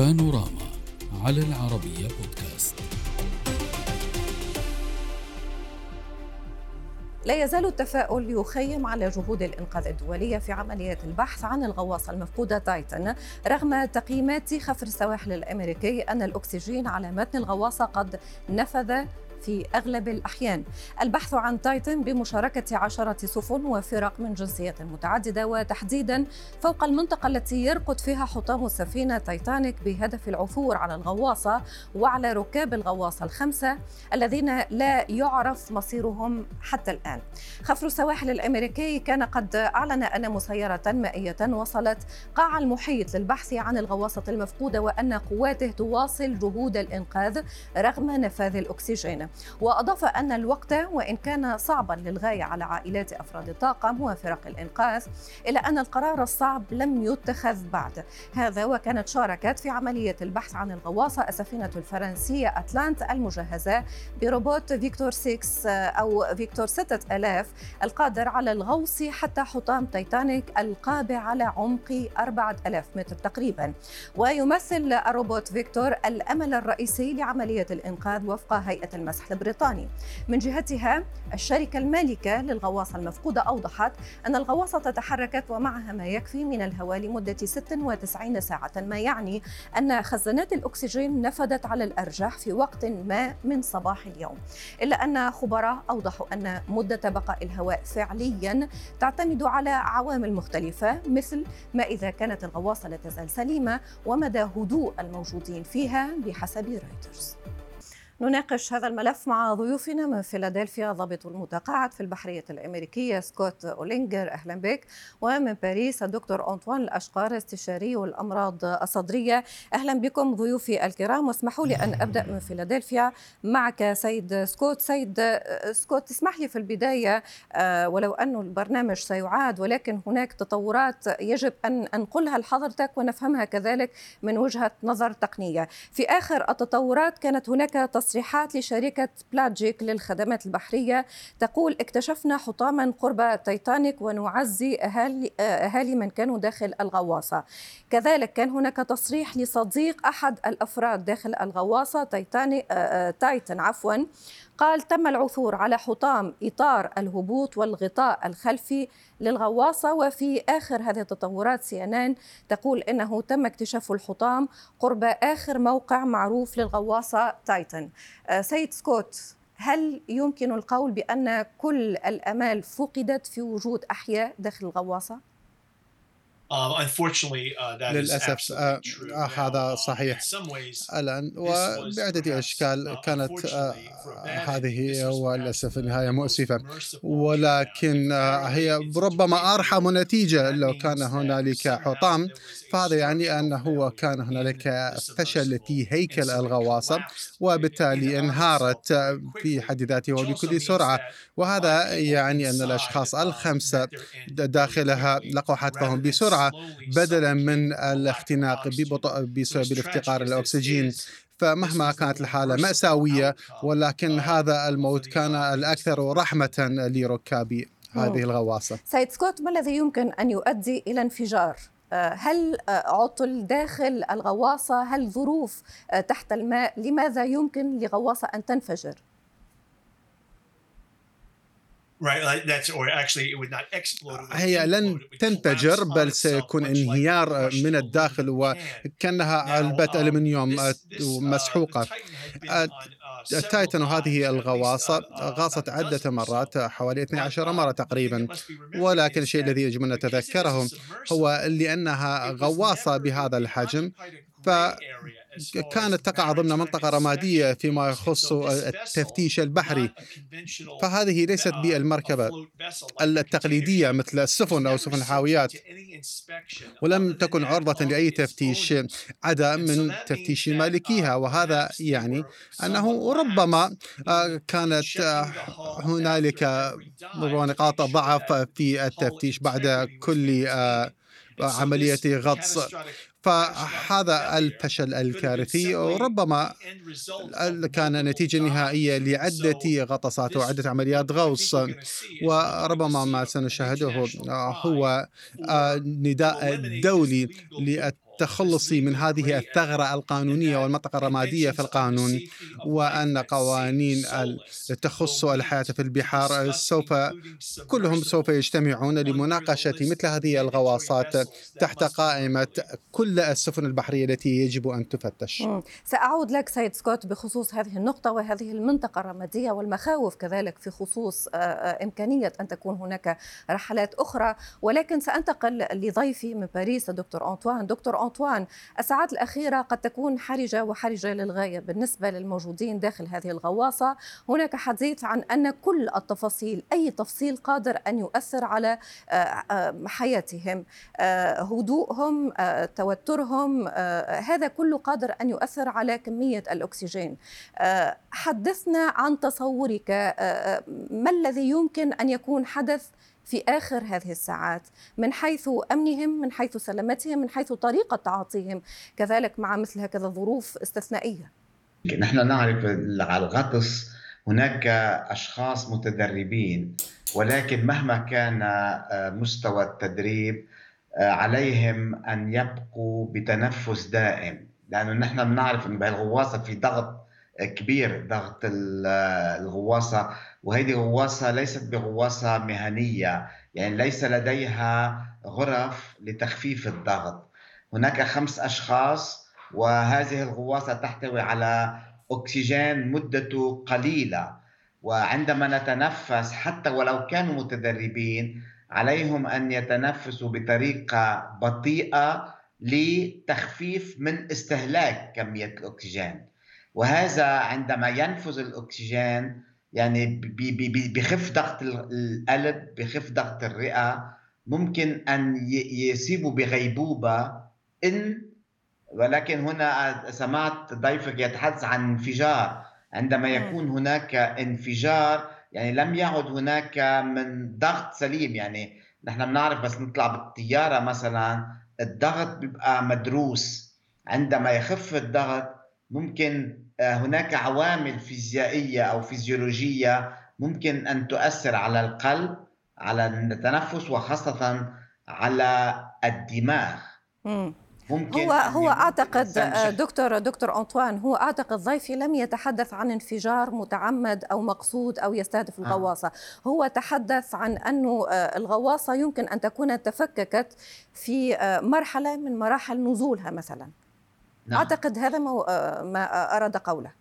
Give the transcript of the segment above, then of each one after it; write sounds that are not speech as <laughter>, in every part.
بانوراما على العربية بودكاست. لا يزال التفاؤل يخيم على جهود الإنقاذ الدولية في عملية البحث عن الغواصة المفقودة تايتن رغم تقييمات خفر السواحل الأمريكي أن الأكسجين على متن الغواصة قد نفذ في أغلب الأحيان. البحث عن تايتن بمشاركة عشرة سفن وفرق من جنسيات متعددة وتحديدا فوق المنطقة التي يرقد فيها حطام السفينة تايتانيك بهدف العثور على الغواصة وعلى ركاب الغواصة الخمسة الذين لا يعرف مصيرهم حتى الآن. خفر السواحل الأمريكي كان قد أعلن أن مسيرة مائية وصلت قاع المحيط للبحث عن الغواصة المفقودة وأن قواته تواصل جهود الإنقاذ رغم نفاذ الأكسجين. وأضاف أن الوقت وإن كان صعبا للغاية على عائلات أفراد الطاقم وفرق الإنقاذ إلا أن القرار الصعب لم يتخذ بعد. هذا وكانت شاركت في عملية البحث عن الغواصة السفينة الفرنسية أتلانت المجهزة بروبوت فيكتور 6 أو فيكتور 6000 القادر على الغوص حتى حطام تايتانيك القابع على عمق 4000 متر تقريبا. ويمثل الروبوت فيكتور الأمل الرئيسي لعملية الإنقاذ وفق هيئة المسح المسح البريطاني. من جهتها الشركة المالكة للغواصة المفقودة أوضحت أن الغواصة تحركت ومعها ما يكفي من الهواء لمدة 96 ساعة ما يعني أن خزانات الأكسجين نفدت على الأرجح في وقت ما من صباح اليوم. إلا أن خبراء أوضحوا أن مدة بقاء الهواء فعليا تعتمد على عوامل مختلفة مثل ما إذا كانت الغواصة لا تزال سليمة ومدى هدوء الموجودين فيها بحسب رويترز نناقش هذا الملف مع ضيوفنا من فيلادلفيا ضابط المتقاعد في البحرية الأمريكية سكوت أولينجر. أهلا بك. ومن باريس الدكتور أنطوان الأشقار استشاري الأمراض الصدرية. أهلا بكم ضيوفي الكرام. واسمحوا لي أن أبدأ من فيلادلفيا معك سيد سكوت. سيد سكوت تسمح لي في البداية آه، ولو أن البرنامج سيعاد ولكن هناك تطورات يجب أن أنقلها لحضرتك ونفهمها كذلك من وجهة نظر تقنية. في آخر التطورات كانت هناك تص تصريحات لشركة بلاجيك للخدمات البحرية تقول اكتشفنا حطاما قرب تايتانيك ونعزي أهالي, أهالي من كانوا داخل الغواصة. كذلك كان هناك تصريح لصديق أحد الأفراد داخل الغواصة تايتاني تايتن عفوا قال تم العثور على حطام إطار الهبوط والغطاء الخلفي للغواصة وفي آخر هذه التطورات سي إن إن تقول إنه تم اكتشاف الحطام قرب آخر موقع معروف للغواصة تايتن آه، سيد سكوت هل يمكن القول بأن كل الأمال فقدت في وجود أحياء داخل الغواصة؟ Um, uh, للأسف آه آه هذا um, صحيح. الآن وبعدة أشكال uh, كانت آه هذه وللأسف النهاية مؤسفة. ولكن آه هي ربما أرحم نتيجة لو كان هنالك حطام. فهذا يعني أنه كان هنالك فشل في هيكل الغواصة وبالتالي انهارت في حد ذاته وبكل سرعة. وهذا يعني أن الأشخاص الخمسة داخلها لقوا حتفهم بسرعة. بدلا من الاختناق ببطء بسبب الافتقار الأكسجين فمهما كانت الحالة مأساوية ولكن هذا الموت كان الأكثر رحمة لركاب هذه الغواصة. سيد سكوت ما الذي يمكن أن يؤدي إلى انفجار؟ هل عطل داخل الغواصة؟ هل ظروف تحت الماء؟ لماذا يمكن لغواصة أن تنفجر؟ هي لن تنفجر بل سيكون انهيار من الداخل وكأنها علبة ألمنيوم مسحوقة. التايتن وهذه الغواصة. غاصت عدة مرات حوالي 12 مرة تقريبا. ولكن الشيء الذي يجب أن نتذكره هو لأنها غواصة بهذا الحجم. ف كانت تقع ضمن منطقة رمادية فيما يخص التفتيش البحري. فهذه ليست بالمركبة التقليدية مثل السفن أو سفن الحاويات. ولم تكن عرضة لأي تفتيش عدا من تفتيش مالكيها. وهذا يعني أنه ربما آه، كانت آه، هنالك نقاط ضعف في التفتيش بعد كل آه، عملية غطس. فهذا الفشل الكارثي ربما كان نتيجة نهائية لعدة غطسات وعدة عمليات غوص. وربما ما سنشاهده هو نداء دولي تخلصي من هذه الثغرة القانونية والمنطقة الرمادية في القانون وأن قوانين تخص الحياة في البحار سوف كلهم سوف يجتمعون لمناقشة مثل هذه الغواصات تحت قائمة كل السفن البحرية التي يجب أن تفتش. سأعود لك سيد سكوت بخصوص هذه النقطة وهذه المنطقة الرمادية والمخاوف كذلك في خصوص إمكانية أن تكون هناك رحلات أخرى. ولكن سأنتقل لضيفي من باريس دكتور أنطوان دكتور أنطوان الساعات الأخيرة قد تكون حرجة وحرجة للغاية بالنسبة للموجودين داخل هذه الغواصة. هناك حديث عن أن كل التفاصيل أي تفصيل قادر أن يؤثر على حياتهم هدوءهم توترهم هذا كله قادر أن يؤثر على كمية الأكسجين. حدثنا عن تصورك ما الذي يمكن أن يكون حدث في آخر هذه الساعات من حيث أمنهم من حيث سلامتهم من حيث طريقة تعاطيهم. كذلك مع مثل هكذا ظروف استثنائية. نحن نعرف على الغطس هناك أشخاص متدربين ولكن مهما كان آه، مستوى التدريب آه، عليهم أن يبقوا بتنفس دائم. لأنه نحن بنعرف أنه بهالغواصة في ضغط كبير ضغط الغواصة وهذه غواصة ليست بغواصة مهنية يعني ليس لديها غرف لتخفيف الضغط. هناك خمس أشخاص وهذه الغواصة تحتوي على أكسجين مدته قليلة. وعندما نتنفس حتى ولو كانوا متدربين عليهم أن يتنفسوا بطريقة بطيئة لتخفيف من استهلاك كمية الأكسجين. وهذا عندما ينفذ الأكسجين يعني بخف ضغط القلب بخف ضغط الرئة ممكن أن يصيبوا بغيبوبة إن ولكن هنا سمعت ضيفك يتحدث عن انفجار. عندما يكون هناك انفجار يعني لم يعد هناك من ضغط سليم. يعني نحن بنعرف بس نطلع بالطيارة مثلا الضغط بيبقى مدروس. عندما يخف الضغط ممكن هناك عوامل فيزيائية أو فيزيولوجية ممكن أن تؤثر على القلب على التنفس وخاصة على الدماغ ممكن هو هو أعتقد آه، دكتور دكتور أنطوان هو أعتقد ضيفي لم يتحدث عن انفجار متعمد أو مقصود أو يستهدف آه. الغواصة آه. هو تحدث عن أنه الغواصة يمكن أن تكون تفككت في مرحلة من مراحل نزولها مثلا نعم. أعتقد هذا ما أراد قوله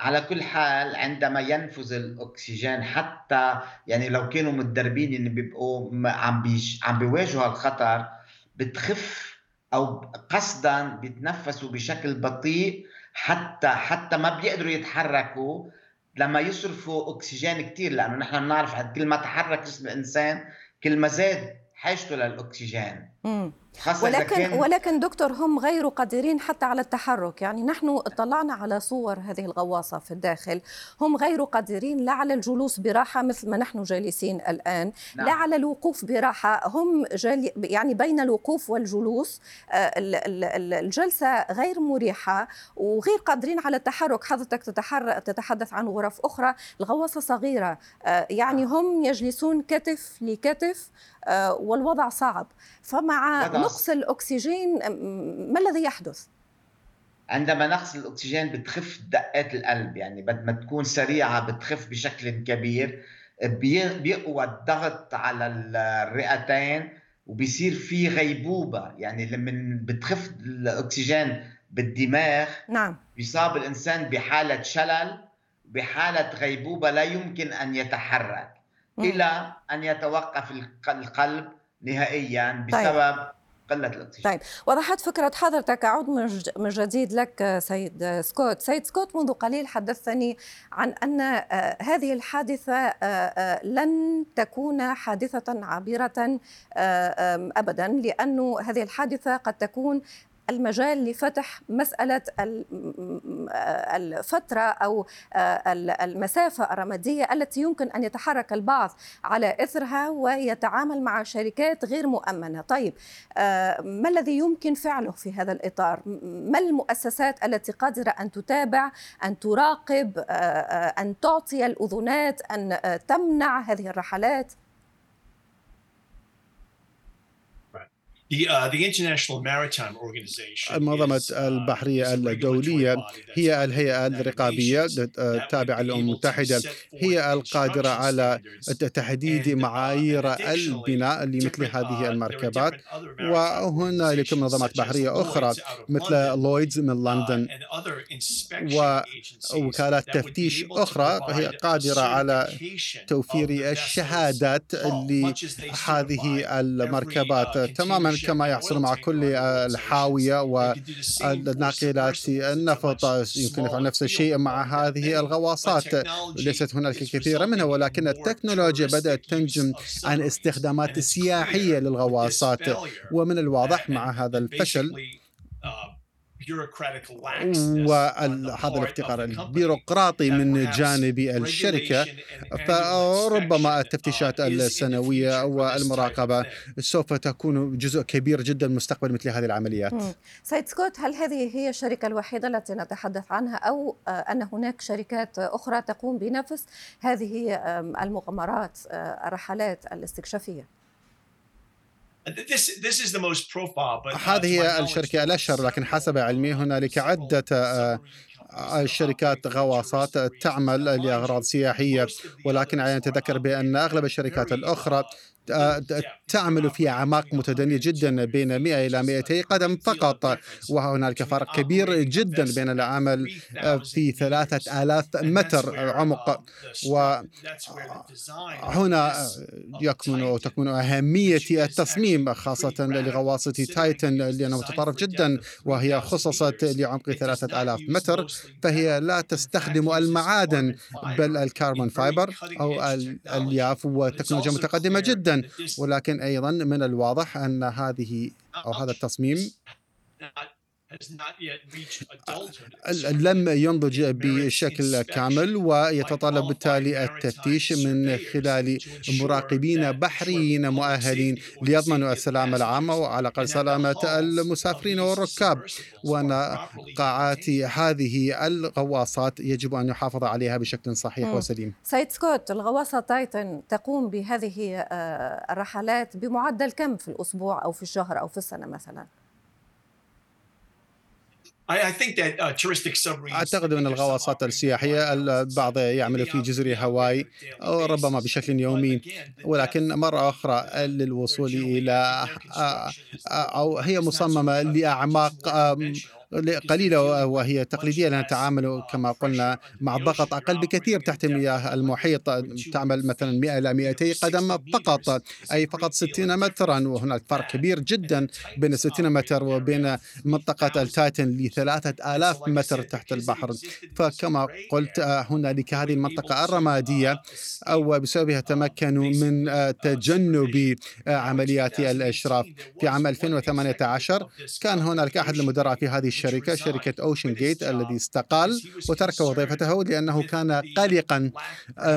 على كل حال عندما ينفذ الأكسجين حتى يعني لو كانوا متدربين إن بيبقوا عم بيش عم بيواجهوا الخطر بتخف أو قصدا بيتنفسوا بشكل بطيء حتى حتى ما بيقدروا يتحركوا لما يصرفوا أكسجين كثير لأنه نحن بنعرف كل ما تحرك جسم الإنسان كل ما زاد حاجته للأكسجين ولكن ولكن دكتور هم غير قادرين حتى على التحرك. يعني نحن اطلعنا على صور هذه الغواصة في الداخل. هم غير قادرين لا على الجلوس براحة مثل ما نحن جالسين الآن نعم. لا على الوقوف براحة. هم جالي يعني بين الوقوف والجلوس آه، الجلسة غير مريحة وغير قادرين على التحرك. حضرتك تتحدث عن غرف أخرى. الغواصة صغيرة. آه، يعني نعم. هم يجلسون كتف لكتف آه، والوضع صعب. فمع نقص الأكسجين ما الذي يحدث؟ عندما نقص الأكسجين بتخف دقات القلب يعني بدل ما تكون سريعة بتخف بشكل كبير بيقوى الضغط على الرئتين وبيصير في غيبوبة يعني لما بتخف الأكسجين بالدماغ نعم. بيصاب الإنسان بحالة شلل بحالة غيبوبة لا يمكن أن يتحرك إلى أن يتوقف القلب نهائيا طيب. بسبب طيب. قلة الأكسجين طيب وضحت فكرة حضرتك أعود من جديد لك سيد سكوت سيد سكوت منذ قليل حدثني عن أن آه، هذه الحادثة آه، آه، لن تكون حادثة عابرة أبدا لأن هذه الحادثة قد تكون المجال لفتح مسألة الفترة أو المسافة الرمادية التي يمكن أن يتحرك البعض على إثرها ويتعامل مع شركات غير مؤمنة. طيب ما الذي يمكن فعله في هذا الإطار؟ ما المؤسسات التي قادرة أن تتابع أن تراقب أن تعطي الأذنات أن تمنع هذه الرحلات؟ المنظمة البحرية الدولية هي الهيئة الرقابية التابعة للأمم المتحدة. هي القادرة على تحديد معايير البناء لمثل هذه المركبات. وهنالك منظمات بحرية أخرى مثل لويدز من لندن ووكالات تفتيش أخرى. هي قادرة على توفير الشهادات لهذه المركبات. تماما كما يحصل مع كل الحاوية والناقلات النفط يمكن يفعل نفس الشيء مع هذه الغواصات. ليست هناك كثير منها ولكن التكنولوجيا بدأت تنجم عن استخدامات سياحية للغواصات. ومن الواضح مع هذا الفشل وهذا الافتقار البيروقراطي من جانب الشركة. فربما التفتيشات السنوية والمراقبة سوف تكون جزء كبير جدا من مستقبل مثل هذه العمليات. سيد سكوت هل هذه هي الشركة الوحيدة التي نتحدث عنها؟ أو أن هناك شركات أخرى تقوم بنفس هذه المغامرات الرحلات الاستكشافية؟ هذه هي الشركة الأشهر لكن حسب علمي هنالك عدة الشركات غواصات تعمل لأغراض سياحية. ولكن علينا نتذكر بأن أغلب الشركات الأخرى تعمل في أعماق متدنية جدا بين 100 إلى 200 قدم فقط. وهنالك فرق كبير جدا بين العمل في 3000 متر عمق. وهنا يكمن تكمن أهمية التصميم خاصة لغواصة تايتن لأنه متطرف جدا وهي خصصت لعمق 3000 متر. فهي لا تستخدم المعادن بل ال carbon fiber أو الألياف وتكنولوجيا متقدمة جدا. ولكن أيضا من الواضح أن هذه أو هذا التصميم <laughs> لم ينضج بشكل كامل ويتطلب بالتالي التفتيش من خلال مراقبين بحريين مؤهلين ليضمنوا السلامة العامة وعلى الأقل سلامة المسافرين والركاب. وأن قاعات هذه الغواصات يجب أن يحافظ عليها بشكل صحيح وسليم. سيد سكوت الغواصة تايتن تقوم بهذه آه، الرحلات بمعدل كم في الأسبوع أو في الشهر أو في السنة مثلاً؟ Uh, أعتقد أن الغواصات السياحية البعض يعمل في جزر هاواي أو ربما بشكل يومي. ولكن مرة أخرى للوصول إلى أو هي مصممة لأعماق قليلة وهي تقليدية لأنها تعامل كما قلنا مع ضغط أقل بكثير تحت مياه المحيط تعمل مثلا 100 إلى 200 قدم فقط أي فقط 60 مترا وهناك فرق كبير جدا بين 60 متر وبين منطقة التايتن ل 3000 متر تحت البحر. فكما قلت هنالك هذه المنطقة الرمادية أو بسببها تمكنوا من تجنب عمليات الإشراف في عام 2018 كان هنالك أحد المدراء في هذه الشركة شركة أوشن جيت الذي استقال وترك وظيفته لأنه كان قلقا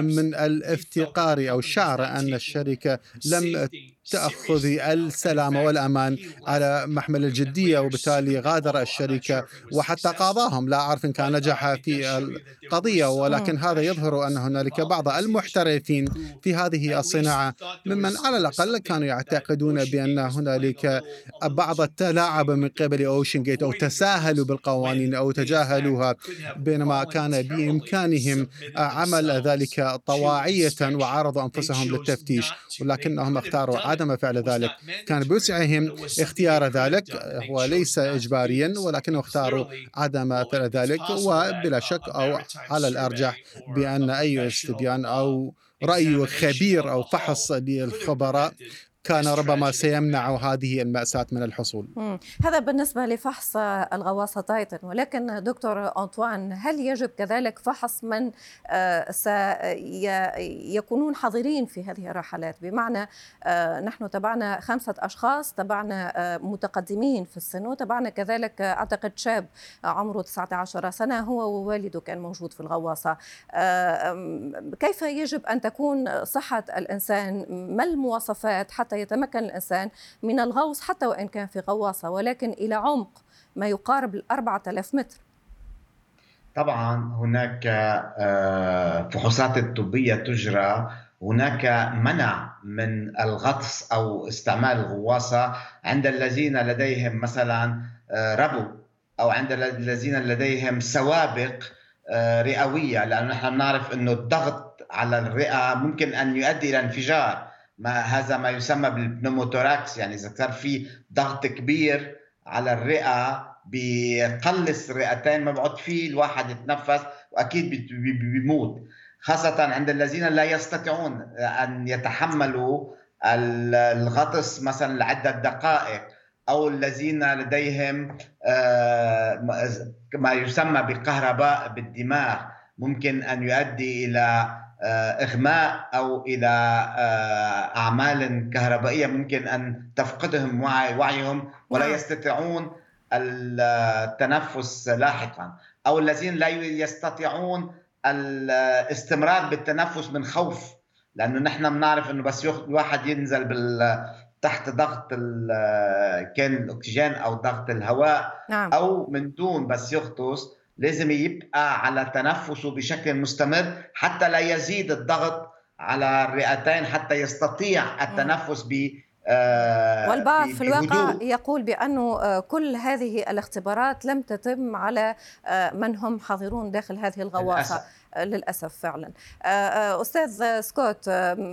من الافتقار أو شعر أن الشركة لم تأخذ السلامة والأمان على محمل الجدية وبالتالي غادر الشركة وحتى قاضاهم. لا أعرف إن كان نجح في القضية ولكن هذا يظهر أن هنالك بعض المحترفين في هذه الصناعة. ممن على الأقل كانوا يعتقدون بأن هنالك بعض التلاعب من قبل أوشن جيت أو تساهلوا بالقوانين أو تجاهلوها بينما كان بإمكانهم عمل ذلك طواعية وعرضوا أنفسهم للتفتيش ولكنهم اختاروا عدم فعل ذلك. كان بوسعهم اختيار ذلك هو ليس إجباريا ولكنه اختاروا عدم فعل ذلك وبلا شك أو على الأرجح بأن أي استبيان أو رأي خبير أو فحص للخبراء كان ربما سيمنع هذه المأساة من الحصول. هذا بالنسبة لفحص الغواصة تايتن. ولكن دكتور أنطوان هل يجب كذلك فحص من آه، سيكونون حاضرين في هذه الرحلات؟ بمعنى آه، نحن تبعنا خمسة أشخاص تبعنا آه، متقدمين في السن وتبعنا كذلك أعتقد شاب عمره 19 سنة هو ووالده كان موجود في الغواصة. كيف يجب أن تكون صحة الإنسان؟ ما المواصفات حتى يتمكن الإنسان من الغوص حتى وإن كان في غواصة ولكن إلى عمق ما يقارب الأربعة آلاف متر. طبعا هناك آه، فحوصات طبية تجرى. هناك منع من الغطس أو استعمال الغواصة عند الذين لديهم مثلا آه، ربو أو عند الذين لديهم سوابق آه، رئوية. لأنه نحن بنعرف إنه الضغط على الرئة ممكن أن يؤدي إلى انفجار. ما هذا ما يسمى بالبنوموتوراكس يعني إذا صار في ضغط كبير على الرئة بيقلص الرئتين ما بقعد فيه الواحد يتنفس وأكيد بيموت. خاصة عند الذين لا يستطيعون أن يتحملوا الغطس مثلا لعدة دقائق أو الذين لديهم آه، ما يسمى بكهرباء بالدماغ ممكن أن يؤدي إلى آه، إغماء أو إلى آه، أعمال كهربائية ممكن أن تفقدهم وعي وعيهم ولا نعم. يستطيعون التنفس لاحقا أو الذين لا يستطيعون الاستمرار بالتنفس من خوف لأنه نحن بنعرف إنه بس الواحد ينزل بال تحت ضغط كان الأكسجين أو ضغط الهواء نعم. أو من دون بس يغطس لازم يبقى على تنفسه بشكل مستمر حتى لا يزيد الضغط على الرئتين حتى يستطيع التنفس ب آه، والبعض في الواقع يقول بأنه آه، كل هذه الاختبارات لم تتم على آه، من هم حاضرون داخل هذه الغواصة. للأسف, فعلا. أستاذ سكوت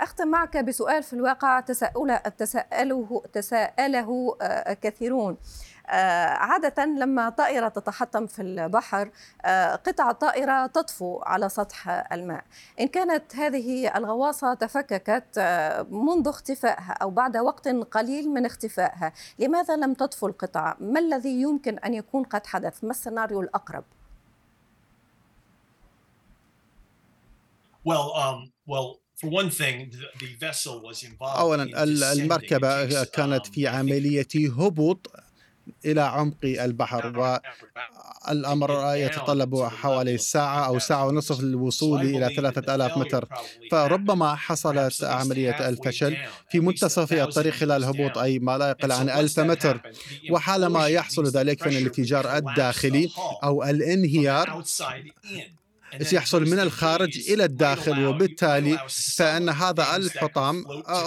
أختم معك بسؤال في الواقع تساؤله تساءله, كثيرون. عادة لما طائرة تتحطم في البحر آه، قطع الطائرة تطفو على سطح الماء إن كانت هذه الغواصة تفككت آه، منذ اختفائها أو بعد وقت قليل من اختفائها لماذا لم تطفو القطعة؟ ما الذي يمكن أن يكون قد حدث؟ ما السيناريو الأقرب؟ Well, um, well, أولا المركبة كانت في عملية هبوط إلى عمق البحر والأمر يتطلب حوالي ساعة أو ساعة ونصف للوصول إلى ثلاثة آلاف متر. فربما حصلت عملية الفشل في منتصف الطريق خلال الهبوط أي ما لا يقل عن ألف متر. وحالما يحصل ذلك فإن الانفجار الداخلي أو الانهيار يحصل من الخارج إلى الداخل وبالتالي فإن هذا الحطام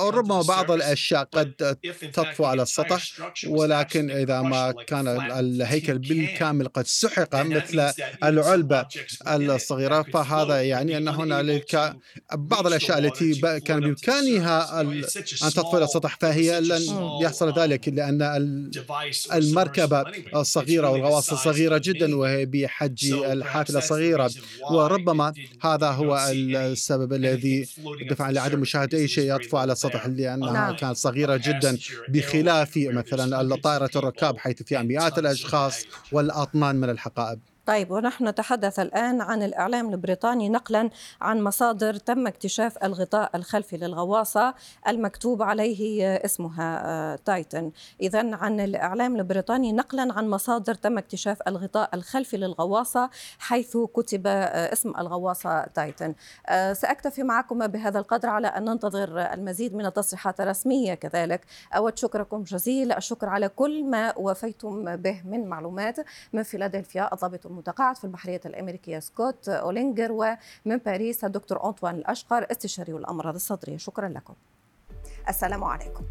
ربما بعض الأشياء قد تطفو على السطح ولكن إذا ما كان الهيكل بالكامل قد سحق مثل العلبة الصغيرة. فهذا يعني أن هنالك بعض الأشياء التي كان بإمكانها أن تطفو إلى السطح فهي لن يحصل ذلك لأن المركبة الصغيرة والغواصة صغيرة جدا وهي بحجم الحافلة صغيرة وربما هذا هو السبب الذي دفع لعدم مشاهدة أي شيء يطفو على السطح لأنها نعم. كانت صغيرة جدا بخلاف مثلا طائرة الركاب حيث فيها مئات الأشخاص والأطنان من الحقائب. طيب ونحن نتحدث الآن عن الإعلام البريطاني نقلا عن مصادر تم اكتشاف الغطاء الخلفي للغواصة المكتوب عليه اسمها آه، تايتن. إذا عن الإعلام البريطاني نقلا عن مصادر تم اكتشاف الغطاء الخلفي للغواصة حيث كتب آه، اسم الغواصة تايتن. آه، سأكتفي معكم بهذا القدر على أن ننتظر المزيد من التصريحات الرسمية كذلك. أود شكركم جزيل. الشكر على كل ما وفيتم به من معلومات من فيلادلفيا. الضابط المتقاعد في البحرية الأمريكية سكوت أولينجر ومن باريس الدكتور أنطوان الأشقر استشاري الأمراض الصدرية شكرا لكم. السلام عليكم.